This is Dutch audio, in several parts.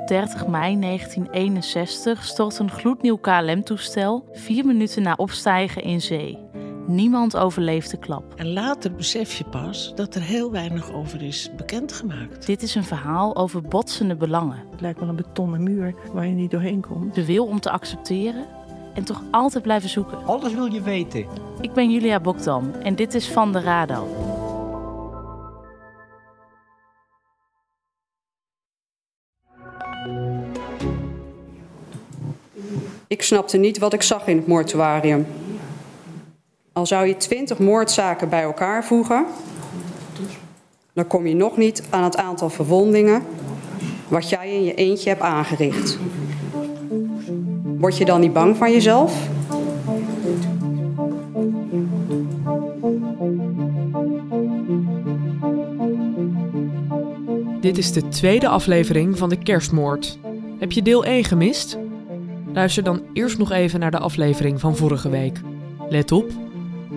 op 30 mei 1961 stort een gloednieuw KLM-toestel vier minuten na opstijgen in zee. Niemand overleeft de klap. En later besef je pas dat er heel weinig over is bekendgemaakt. Dit is een verhaal over botsende belangen. Het lijkt wel een betonnen muur waar je niet doorheen komt. De wil om te accepteren en toch altijd blijven zoeken. Alles wil je weten. Ik ben Julia Bokdam en dit is Van de Rado. Snapte niet wat ik zag in het mortuarium. Al zou je twintig moordzaken bij elkaar voegen, dan kom je nog niet aan het aantal verwondingen wat jij in je eentje hebt aangericht. Word je dan niet bang van jezelf? Dit is de tweede aflevering van de Kerstmoord. Heb je deel 1 gemist? Luister dan eerst nog even naar de aflevering van vorige week. Let op,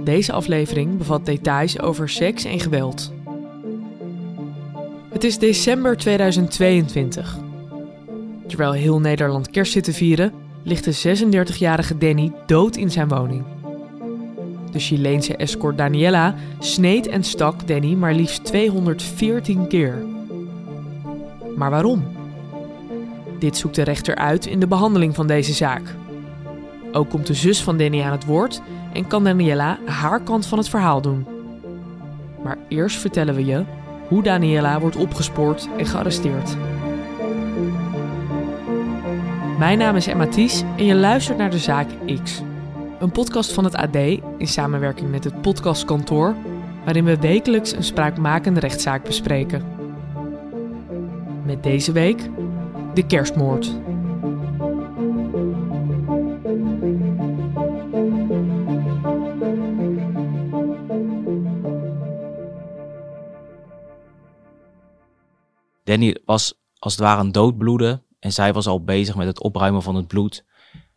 deze aflevering bevat details over seks en geweld. Het is december 2022. Terwijl heel Nederland kerst zit te vieren, ligt de 36-jarige Danny dood in zijn woning. De Chileense escort Daniela sneed en stak Danny maar liefst 214 keer. Maar waarom? Dit zoekt de rechter uit in de behandeling van deze zaak. Ook komt de zus van Danny aan het woord en kan Daniela haar kant van het verhaal doen. Maar eerst vertellen we je hoe Daniela wordt opgespoord en gearresteerd. Mijn naam is Emma Thies en je luistert naar de Zaak X. Een podcast van het AD in samenwerking met het podcastkantoor, waarin we wekelijks een spraakmakende rechtszaak bespreken. Met deze week de kerstmoord. Danny was als het ware een doodbloede en zij was al bezig met het opruimen van het bloed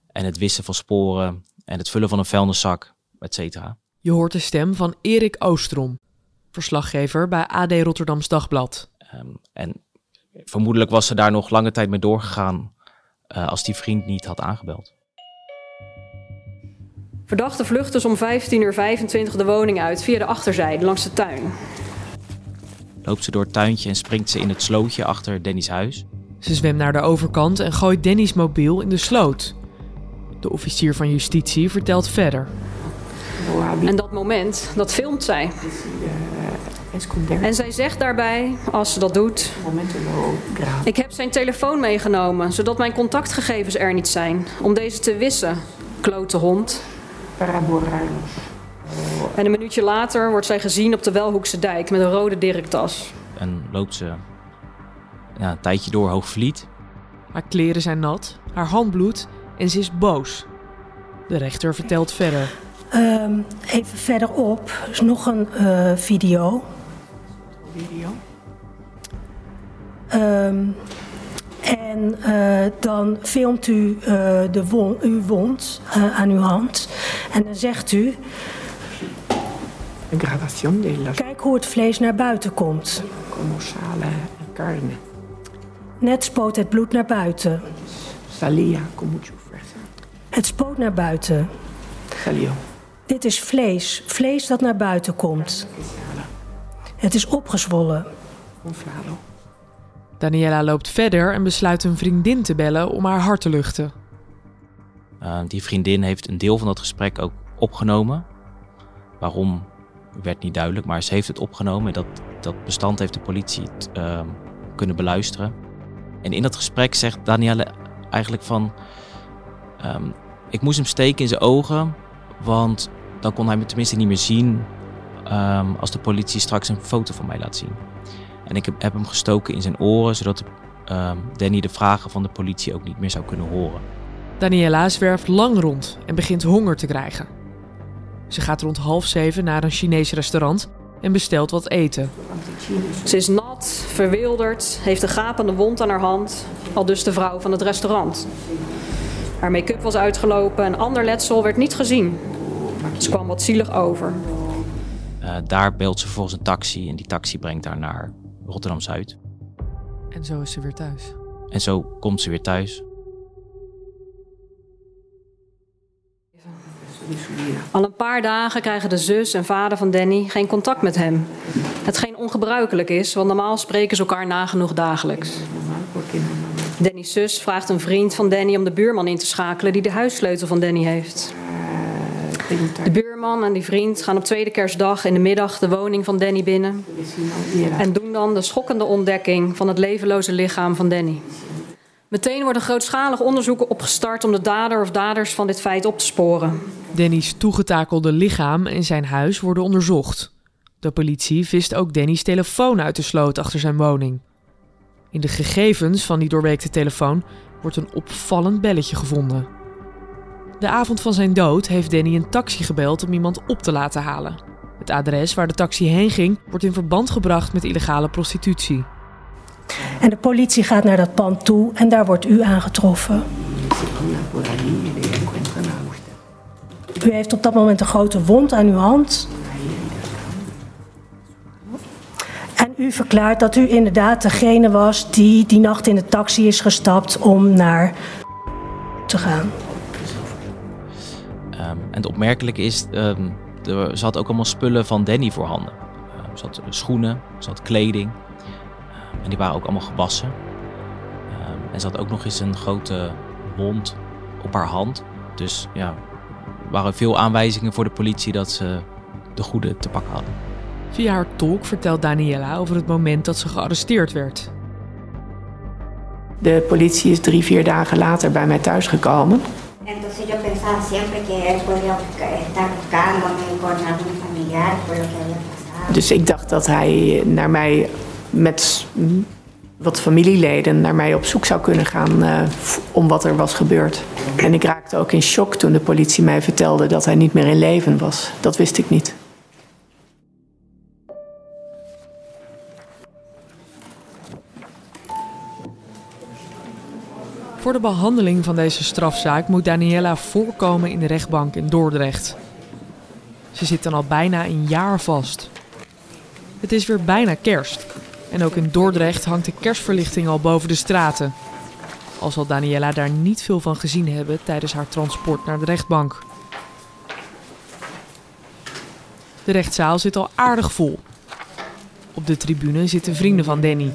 en het wissen van sporen en het vullen van een vuilniszak, et cetera. Je hoort de stem van Erik Oostrom, verslaggever bij AD Rotterdams Dagblad. Um, en vermoedelijk was ze daar nog lange tijd mee doorgegaan uh, als die vriend niet had aangebeld. Verdachte vlucht dus om 15.25 uur 25 de woning uit via de achterzijde langs de tuin. Loopt ze door het tuintje en springt ze in het slootje achter Danny's huis. Ze zwemt naar de overkant en gooit Danny's mobiel in de sloot. De officier van justitie vertelt verder. En dat moment, dat filmt zij. En zij zegt daarbij, als ze dat doet... Ik heb zijn telefoon meegenomen, zodat mijn contactgegevens er niet zijn. Om deze te wissen, klote hond. En een minuutje later wordt zij gezien op de Welhoekse dijk met een rode dirktas. En loopt ze ja, een tijdje door Hoogvliet. Haar kleren zijn nat, haar hand bloedt en ze is boos. De rechter vertelt verder. Um, even verderop is nog een uh, video. Video? Um, en uh, dan filmt u uh, de wond, uw wond aan uw hand. En dan zegt u... Kijk hoe het vlees naar buiten komt. carne. Net spoot het bloed naar buiten. Salia, Het spoot naar buiten. Dit is vlees. Vlees dat naar buiten komt. Het is opgezwollen. Daniela loopt verder en besluit een vriendin te bellen om haar hart te luchten. Uh, die vriendin heeft een deel van dat gesprek ook opgenomen. Waarom werd niet duidelijk, maar ze heeft het opgenomen. Dat, dat bestand heeft de politie uh, kunnen beluisteren. En in dat gesprek zegt Danielle eigenlijk van... Um, ik moest hem steken in zijn ogen, want dan kon hij me tenminste niet meer zien... Um, als de politie straks een foto van mij laat zien. En ik heb, heb hem gestoken in zijn oren, zodat um, Danny de vragen van de politie ook niet meer zou kunnen horen. Daniela zwerft lang rond en begint honger te krijgen. Ze gaat rond half zeven naar een Chinees restaurant en bestelt wat eten. Ze is nat, verwilderd, heeft een gapende wond aan haar hand, al dus de vrouw van het restaurant. Haar make-up was uitgelopen en ander letsel werd niet gezien. Ze kwam wat zielig over. Uh, daar belt ze volgens een taxi en die taxi brengt haar naar Rotterdam Zuid. En zo is ze weer thuis. En zo komt ze weer thuis. Al een paar dagen krijgen de zus en vader van Danny geen contact met hem. Hetgeen ongebruikelijk is, want normaal spreken ze elkaar nagenoeg dagelijks. Danny's zus vraagt een vriend van Danny om de buurman in te schakelen die de huissleutel van Danny heeft. De buurman en die vriend gaan op tweede kerstdag in de middag de woning van Danny binnen en doen dan de schokkende ontdekking van het levenloze lichaam van Danny. Meteen wordt een grootschalig onderzoek opgestart om de dader of daders van dit feit op te sporen. Danny's toegetakelde lichaam en zijn huis worden onderzocht. De politie vist ook Danny's telefoon uit de sloot achter zijn woning. In de gegevens van die doorweekte telefoon wordt een opvallend belletje gevonden. De avond van zijn dood heeft Danny een taxi gebeld om iemand op te laten halen. Het adres waar de taxi heen ging wordt in verband gebracht met illegale prostitutie. En de politie gaat naar dat pand toe en daar wordt u aangetroffen. U heeft op dat moment een grote wond aan uw hand. En u verklaart dat u inderdaad degene was die die nacht in de taxi is gestapt om naar te gaan. En het opmerkelijke is, um, er, ze had ook allemaal spullen van Danny voorhanden. Um, ze had schoenen, ze had kleding. en die waren ook allemaal gewassen. en ze had ook nog eens een grote wond op haar hand. Dus ja, er waren veel aanwijzingen voor de politie dat ze de goede te pakken hadden. Via haar tolk vertelt Daniela over het moment dat ze gearresteerd werd. De politie is drie, vier dagen later bij mij thuisgekomen. Entonces yo pensaba siempre que él podía estar buscándome con algún familiar. Dus ik dacht dat hij naar mij met wat familieleden naar mij op zoek zou kunnen gaan uh, om wat er was gebeurd. En ik raakte ook in shock toen de politie mij vertelde dat hij niet meer in leven was. Dat wist ik niet. Voor de behandeling van deze strafzaak moet Daniela voorkomen in de rechtbank in Dordrecht. Ze zit dan al bijna een jaar vast. Het is weer bijna kerst. En ook in Dordrecht hangt de kerstverlichting al boven de straten. Al zal Daniela daar niet veel van gezien hebben tijdens haar transport naar de rechtbank. De rechtszaal zit al aardig vol. Op de tribune zitten vrienden van Danny,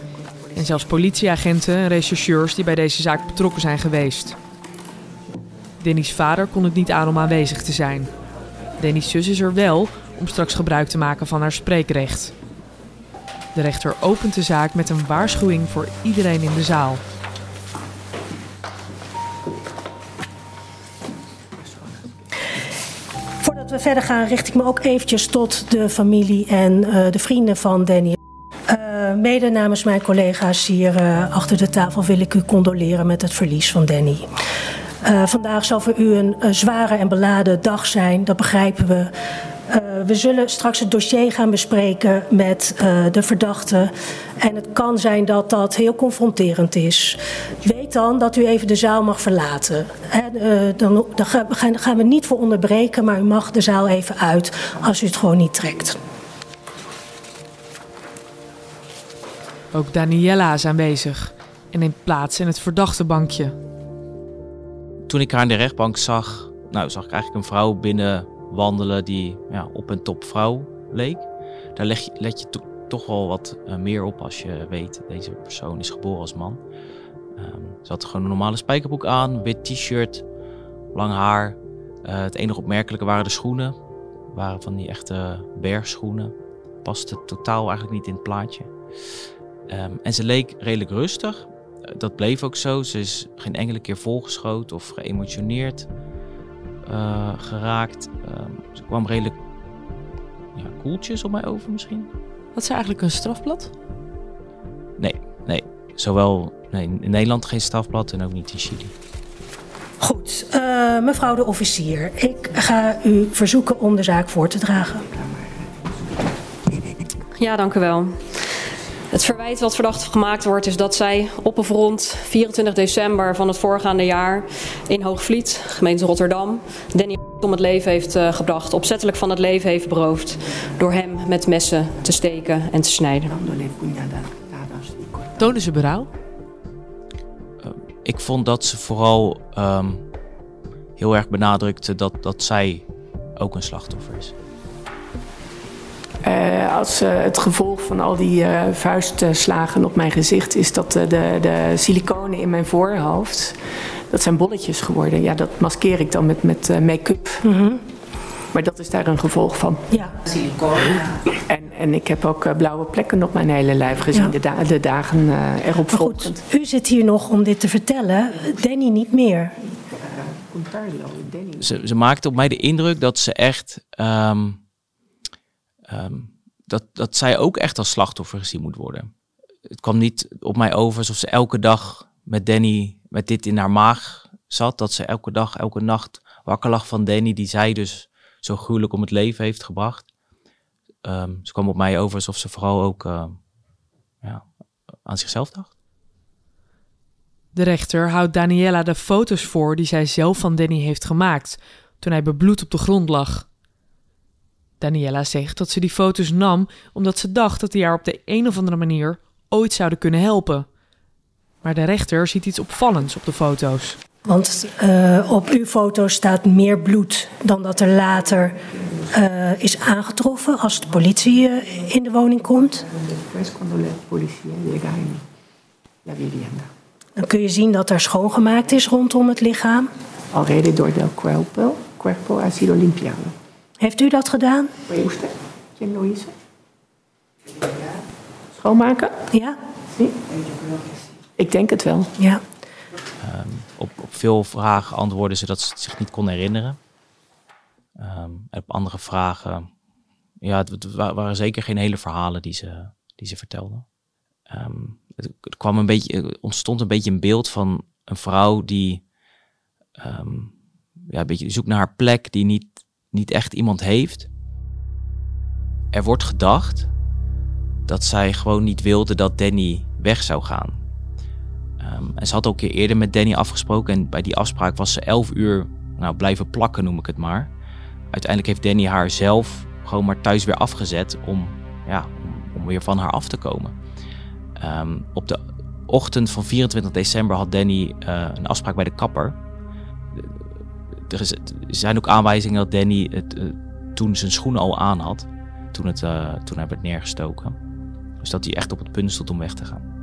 en zelfs politieagenten en rechercheurs die bij deze zaak betrokken zijn geweest. Danny's vader kon het niet aan om aanwezig te zijn. Danny's zus is er wel om straks gebruik te maken van haar spreekrecht. De rechter opent de zaak met een waarschuwing voor iedereen in de zaal. Voordat we verder gaan, richt ik me ook eventjes tot de familie en uh, de vrienden van Danny. Mede namens mijn collega's hier uh, achter de tafel wil ik u condoleren met het verlies van Danny. Uh, vandaag zal voor u een, zware en beladen dag zijn, dat begrijpen we. we zullen straks het dossier gaan bespreken met de verdachte. En het kan zijn dat dat heel confronterend is. Weet dan dat u even de zaal mag verlaten. En, dan, dan gaan we niet voor onderbreken, maar u mag de zaal even uit als u het gewoon niet trekt. Ook Daniela is aanwezig en neemt plaats in het verdachte bankje. Toen ik haar in de rechtbank zag, nou, zag ik eigenlijk een vrouw binnen wandelen die ja, op een top vrouw leek. Daar leg je, let je to toch wel wat uh, meer op als je weet deze persoon is geboren als man. Um, ze had gewoon een normale spijkerbroek aan, wit t-shirt, lang haar. Uh, het enige opmerkelijke waren de schoenen. waren van die echte bergschoenen. Paste totaal eigenlijk niet in het plaatje. Um, en ze leek redelijk rustig. Dat bleef ook zo. Ze is geen enkele keer volgeschoten of geëmotioneerd uh, geraakt. Um, ze kwam redelijk ja, koeltjes op mij over misschien. Had ze eigenlijk een strafblad? Nee, nee. Zowel nee, in Nederland geen strafblad en ook niet in Chili. Goed, uh, mevrouw de officier. Ik ga u verzoeken om de zaak voor te dragen. Ja, dank u wel. Het verwijt wat verdacht gemaakt wordt is dat zij op of rond 24 december van het voorgaande jaar in Hoogvliet, gemeente Rotterdam, Danny om het leven heeft uh, gebracht, opzettelijk van het leven heeft beroofd door hem met messen te steken en te snijden. Tonen ze berouw? ik vond dat ze vooral ehm, heel erg benadrukte dat, dat zij ook een slachtoffer is. Uh, als uh, het gevolg van al die uh, vuistslagen op mijn gezicht is dat de, de siliconen in mijn voorhoofd, dat zijn bolletjes geworden. Ja, dat maskeer ik dan met, met make-up. Mm -hmm. Maar dat is daar een gevolg van. Ja. Siliconen. En, en ik heb ook blauwe plekken op mijn hele lijf gezien, ja. de, da de, dagen erop volgend. U zit hier nog om dit te vertellen, Danny niet meer. Ze, ze maakte op mij de indruk dat ze echt. Um, um, dat, dat zij ook echt als slachtoffer gezien moet worden. Het kwam niet op mij over alsof ze elke dag met Danny met dit in haar maag zat. Dat ze elke dag, elke nacht wakker lag van Danny, die zij dus zo gruwelijk om het leven heeft gebracht. Um, ze kwam op mij over alsof ze vooral ook uh, ja, aan zichzelf dacht. De rechter houdt Daniela de foto's voor die zij zelf van Danny heeft gemaakt toen hij bebloed op de grond lag. Daniela zegt dat ze die foto's nam omdat ze dacht dat die haar op de een of andere manier ooit zouden kunnen helpen. Maar de rechter ziet iets opvallends op de foto's. Want uh, op uw foto staat meer bloed dan dat er later uh, is aangetroffen als de politie uh, in de woning komt. Dan kun je zien dat er schoongemaakt is rondom het lichaam. Alrededor del cuerpo, cuerpo ha sido limpiado. Heeft u dat gedaan? Schoonmaken? Ja. Ik denk het wel. Ja. Um, op, op, veel vragen antwoordden ze dat ze het zich niet kon herinneren. Um, op andere vragen, ja, het, het, waren zeker geen hele verhalen die ze, die ze vertelde. Um, het, het, kwam een beetje, ontstond een beetje een beeld van een vrouw die ja, een beetje zoekt naar haar plek, die niet niet echt iemand heeft. Er wordt gedacht dat zij gewoon niet wilde dat Danny weg zou gaan. Um, en ze had ook een keer eerder met Danny afgesproken en bij die afspraak was ze elf uur nou, blijven plakken, noem ik het maar. Uiteindelijk heeft Danny haar zelf gewoon maar thuis weer afgezet om, ja, om, weer van haar af te komen. Um, op de ochtend van 24 december had Danny uh, een afspraak bij de kapper er, zijn ook aanwijzingen dat Danny het, uh, toen zijn schoenen al aan had. Toen, het, uh, toen hij werd neergestoken. Dus dat hij echt op het punt stond om weg te gaan.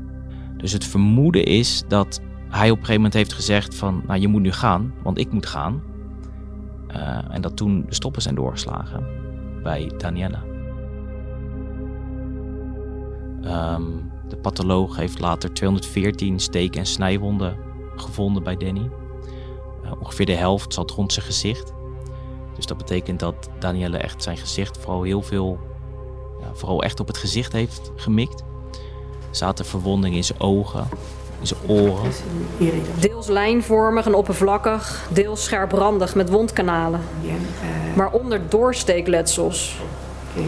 Dus het vermoeden is dat hij op een gegeven moment heeft gezegd van... Nou, je moet nu gaan, want ik moet gaan. Uh, en dat toen de stoppen zijn doorgeslagen bij Daniela. Um, de patholoog heeft later 214 steek- en snijwonden gevonden bij Danny. Uh, ongeveer de helft zat rond zijn gezicht. Dus dat betekent dat Danielle echt zijn gezicht vooral heel veel, ja, vooral echt op het gezicht heeft gemikt. Er zaten verwondingen in zijn ogen, in zijn oren. Deels lijnvormig en oppervlakkig, deels scherprandig met wondkanalen. Waaronder doorsteekletsels.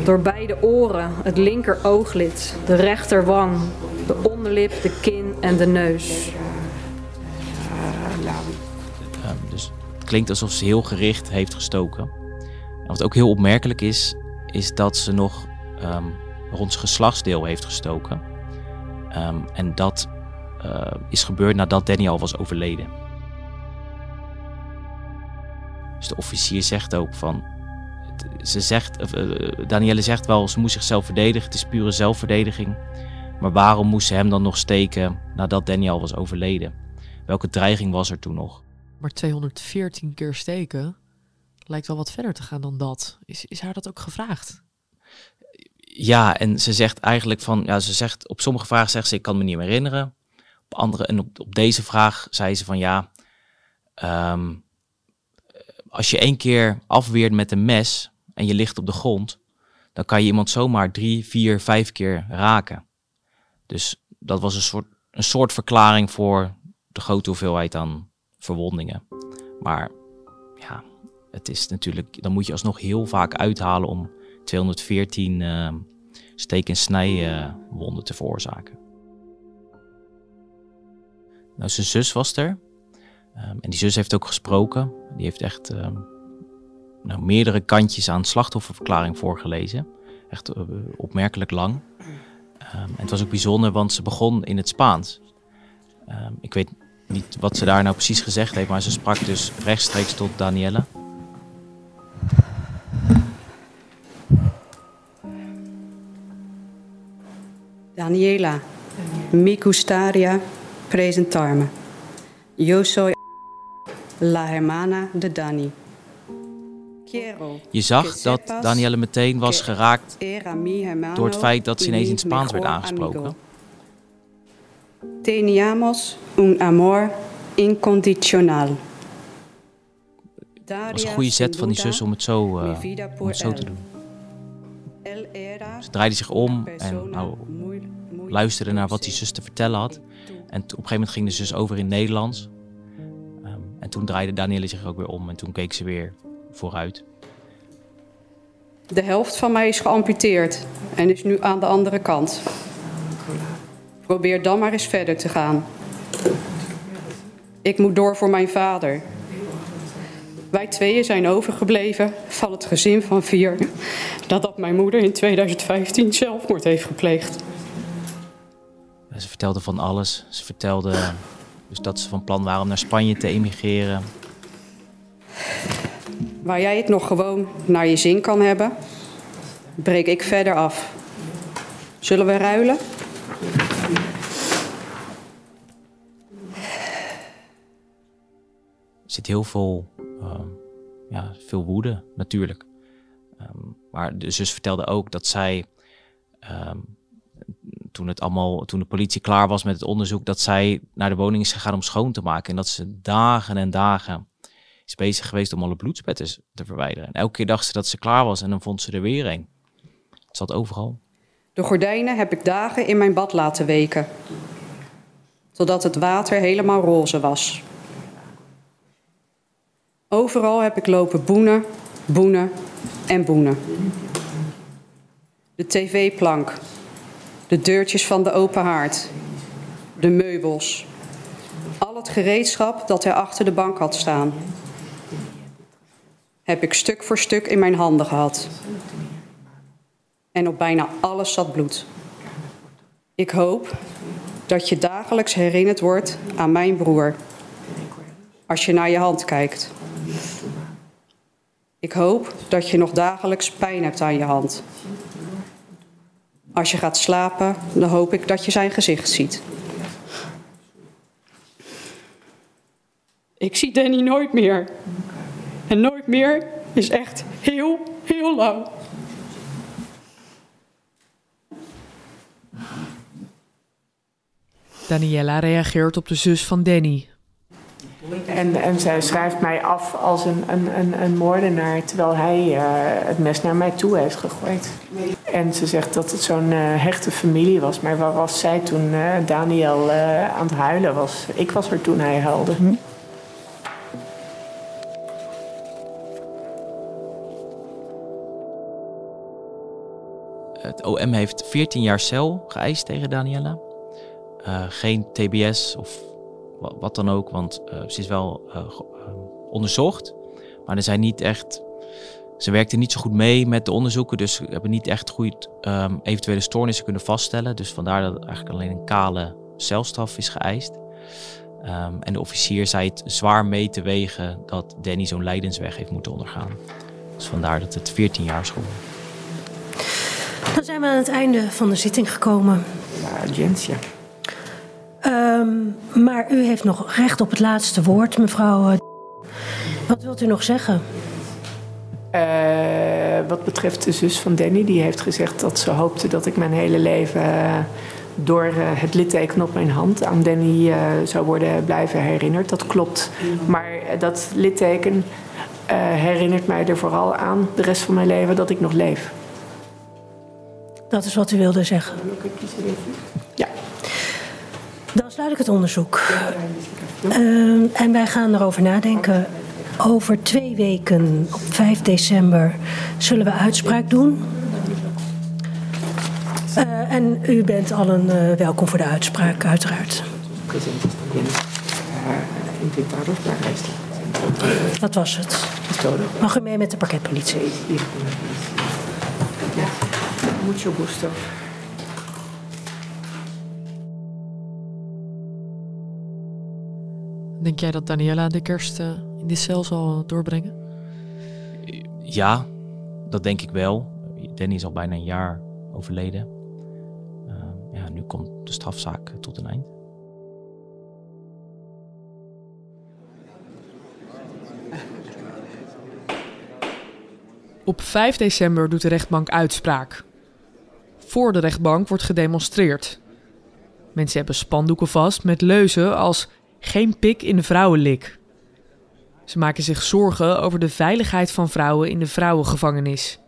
Door beide oren, het linker ooglid, de rechterwang, de onderlip, de kin en de neus. Klinkt alsof ze heel gericht heeft gestoken. En wat ook heel opmerkelijk is, is dat ze nog um, rond zijn geslachtsdeel heeft gestoken. Um, en dat uh, is gebeurd nadat Danny al was overleden. Dus de officier zegt ook van. Ze zegt, uh, Danielle zegt wel, ze moest zichzelf verdedigen. Het is pure zelfverdediging. Maar waarom moest ze hem dan nog steken nadat Danny al was overleden? Welke dreiging was er toen nog? Maar 214 keer steken lijkt wel wat verder te gaan dan dat. Is, is haar dat ook gevraagd? Ja, en ze zegt eigenlijk van, ja, ze zegt op sommige vragen zegt ze, ik kan me niet meer herinneren. Op andere, en op, op deze vraag zei ze van, ja, um, als je één keer afweert met een mes en je ligt op de grond, dan kan je iemand zomaar drie, vier, vijf keer raken. Dus dat was een soort, een soort verklaring voor de grote hoeveelheid aan verwondingen. Maar ja, het is natuurlijk, dan moet je alsnog heel vaak uithalen om 214 uh, steek- en snijwonden uh, te veroorzaken. Nou, zijn zus was er. Um, en die zus heeft ook gesproken. Die heeft echt um, nou, meerdere kantjes aan slachtofferverklaring voorgelezen. Echt uh, opmerkelijk lang. En het was ook bijzonder, want ze begon in het Spaans. ik weet niet wat ze daar nou precies gezegd heeft, maar ze sprak dus rechtstreeks tot Danielle. Daniela, mi gustaría presentarme. Yo soy la hermana de Dani. Quiero Je zag dat Danielle meteen was geraakt door het feit dat ze ineens in het Spaans werd aangesproken. Teníamos un amor incondicional. Het was een goede zet van die zus om het zo, uh, om het zo te doen. Ze draaide zich om en nou, luisterde naar wat die zus te vertellen had. En op een gegeven moment ging de zus over in Nederlands. Um, en toen draaide Danielle zich ook weer om en toen keek ze weer vooruit. De helft van mij is geamputeerd en is nu aan de andere kant. Probeer dan maar eens verder te gaan. Ik moet door voor mijn vader. Wij tweeën zijn overgebleven van het gezin van vier nadat mijn moeder in 2015 zelfmoord heeft gepleegd. Ze vertelde van alles. Ze vertelde dus dat ze van plan waren om naar Spanje te emigreren. Waar jij het nog gewoon naar je zin kan hebben, breek ik verder af. Zullen we ruilen? Zit heel veel, uh, ja, veel woede natuurlijk. Um, maar de zus vertelde ook dat zij, um, toen, het allemaal, toen de politie klaar was met het onderzoek, dat zij naar de woning is gegaan om schoon te maken. En dat ze dagen en dagen is bezig geweest om alle bloedspetters te verwijderen. En elke keer dacht ze dat ze klaar was en dan vond ze er weer een. Het zat overal. De gordijnen heb ik dagen in mijn bad laten weken. Totdat het water helemaal roze was. Overal heb ik lopen boenen, boenen en boenen. De tv-plank, de deurtjes van de open haard, de meubels, al het gereedschap dat er achter de bank had staan, heb ik stuk voor stuk in mijn handen gehad. En op bijna alles zat bloed. Ik hoop dat je dagelijks herinnerd wordt aan mijn broer. Als je naar je hand kijkt. Ik hoop dat je nog dagelijks pijn hebt aan je hand. Als je gaat slapen, dan hoop ik dat je zijn gezicht ziet. Ik zie Danny nooit meer. En nooit meer is echt heel, heel lang. Daniela reageert op de zus van Danny. En, en zij schrijft mij af als een, een, een, een moordenaar, terwijl hij uh, het mes naar mij toe heeft gegooid. En ze zegt dat het zo'n uh, hechte familie was. Maar waar was zij toen uh, Daniel aan het huilen was? Ik was er toen hij huilde. Hm? Het OM heeft 14 jaar cel geëist tegen Daniela. Uh, geen TBS of wat dan ook, want uh, ze is wel uh, onderzocht. Maar er zijn niet echt. Ze werkte niet zo goed mee met de onderzoeken, dus we hebben niet echt goed um, eventuele stoornissen kunnen vaststellen. Dus vandaar dat eigenlijk alleen een kale celstraf is geëist. Um, en de officier zei het zwaar mee te wegen dat Danny zo'n lijdensweg heeft moeten ondergaan. Dus vandaar dat het 14 jaar is geworden. Dan zijn we aan het einde van de zitting gekomen. Ja, Jens, ja. Um, maar u heeft nog recht op het laatste woord, mevrouw. uh, Wat wilt u nog zeggen? Uh, wat betreft de zus van Danny, die heeft gezegd dat ze hoopte dat ik mijn hele leven uh, door het litteken op mijn hand aan Danny zou worden blijven herinnerd. Dat klopt. Maar dat litteken herinnert mij er vooral aan de rest van mijn leven dat ik nog leef. Dat is wat u wilde zeggen. Dan sluit ik het onderzoek. Uh, en wij gaan erover nadenken. Over twee weken, op 5 december, zullen we uitspraak doen. Uh, en u bent allen uh, welkom voor de uitspraak, uiteraard. Dat was het. Mag u mee met de parketpolitie? Mucho gusto. Denk jij dat Daniela de kerst uh, in die cel zal doorbrengen? Ja, dat denk ik wel. Danny is al bijna een jaar overleden. Uh, ja, nu komt de strafzaak tot een eind. Op 5 december doet de rechtbank uitspraak. Voor de rechtbank wordt gedemonstreerd. Mensen hebben spandoeken vast met leuzen als geen pik in de vrouwenlik. Ze maken zich zorgen over de veiligheid van vrouwen in de vrouwengevangenis.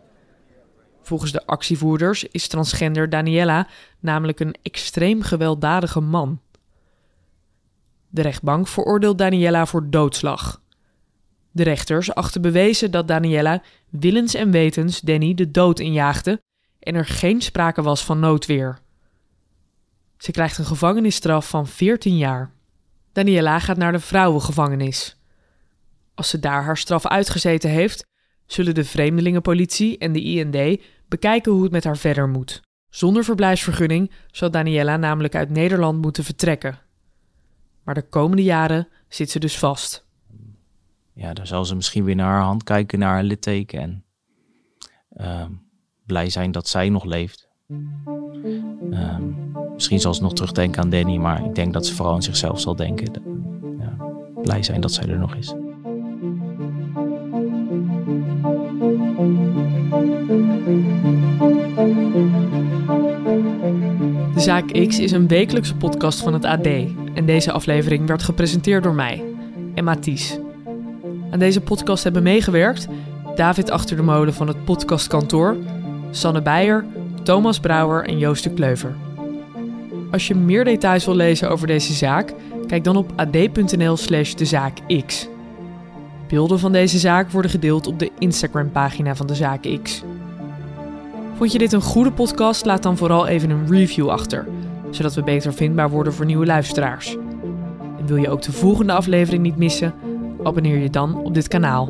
Volgens de actievoerders is transgender Daniela namelijk een extreem gewelddadige man. De rechtbank veroordeelt Daniela voor doodslag. De rechters achten bewezen dat Daniela willens en wetens Danny de dood injaagde en er geen sprake was van noodweer. Ze krijgt een gevangenisstraf van 14 jaar. Daniela gaat naar de vrouwengevangenis. Als ze daar haar straf uitgezeten heeft, zullen de vreemdelingenpolitie en de IND bekijken hoe het met haar verder moet. Zonder verblijfsvergunning zal Daniela namelijk uit Nederland moeten vertrekken. Maar de komende jaren zit ze dus vast. Ja, dan zal ze misschien weer naar haar hand kijken, naar haar litteken en uh, blij zijn dat zij nog leeft. Uh, misschien zal ze nog terugdenken aan Danny, maar ik denk dat ze vooral aan zichzelf zal denken. Ja, blij zijn dat zij er nog is. De Zaak X is een wekelijkse podcast van het AD en deze aflevering werd gepresenteerd door mij, Emma Ties. Aan deze podcast hebben meegewerkt David Achter de Molen van het podcastkantoor, Sanne Beijer, Thomas Brouwer en Joost de Kleuver. Als je meer details wil lezen over deze zaak, kijk dan op ad.nl slash dezaakx. Beelden van deze zaak worden gedeeld op de Instagram-pagina van de Zaak X. Vond je dit een goede podcast? Laat dan vooral even een review achter, zodat we beter vindbaar worden voor nieuwe luisteraars. En wil je ook de volgende aflevering niet missen? Abonneer je dan op dit kanaal.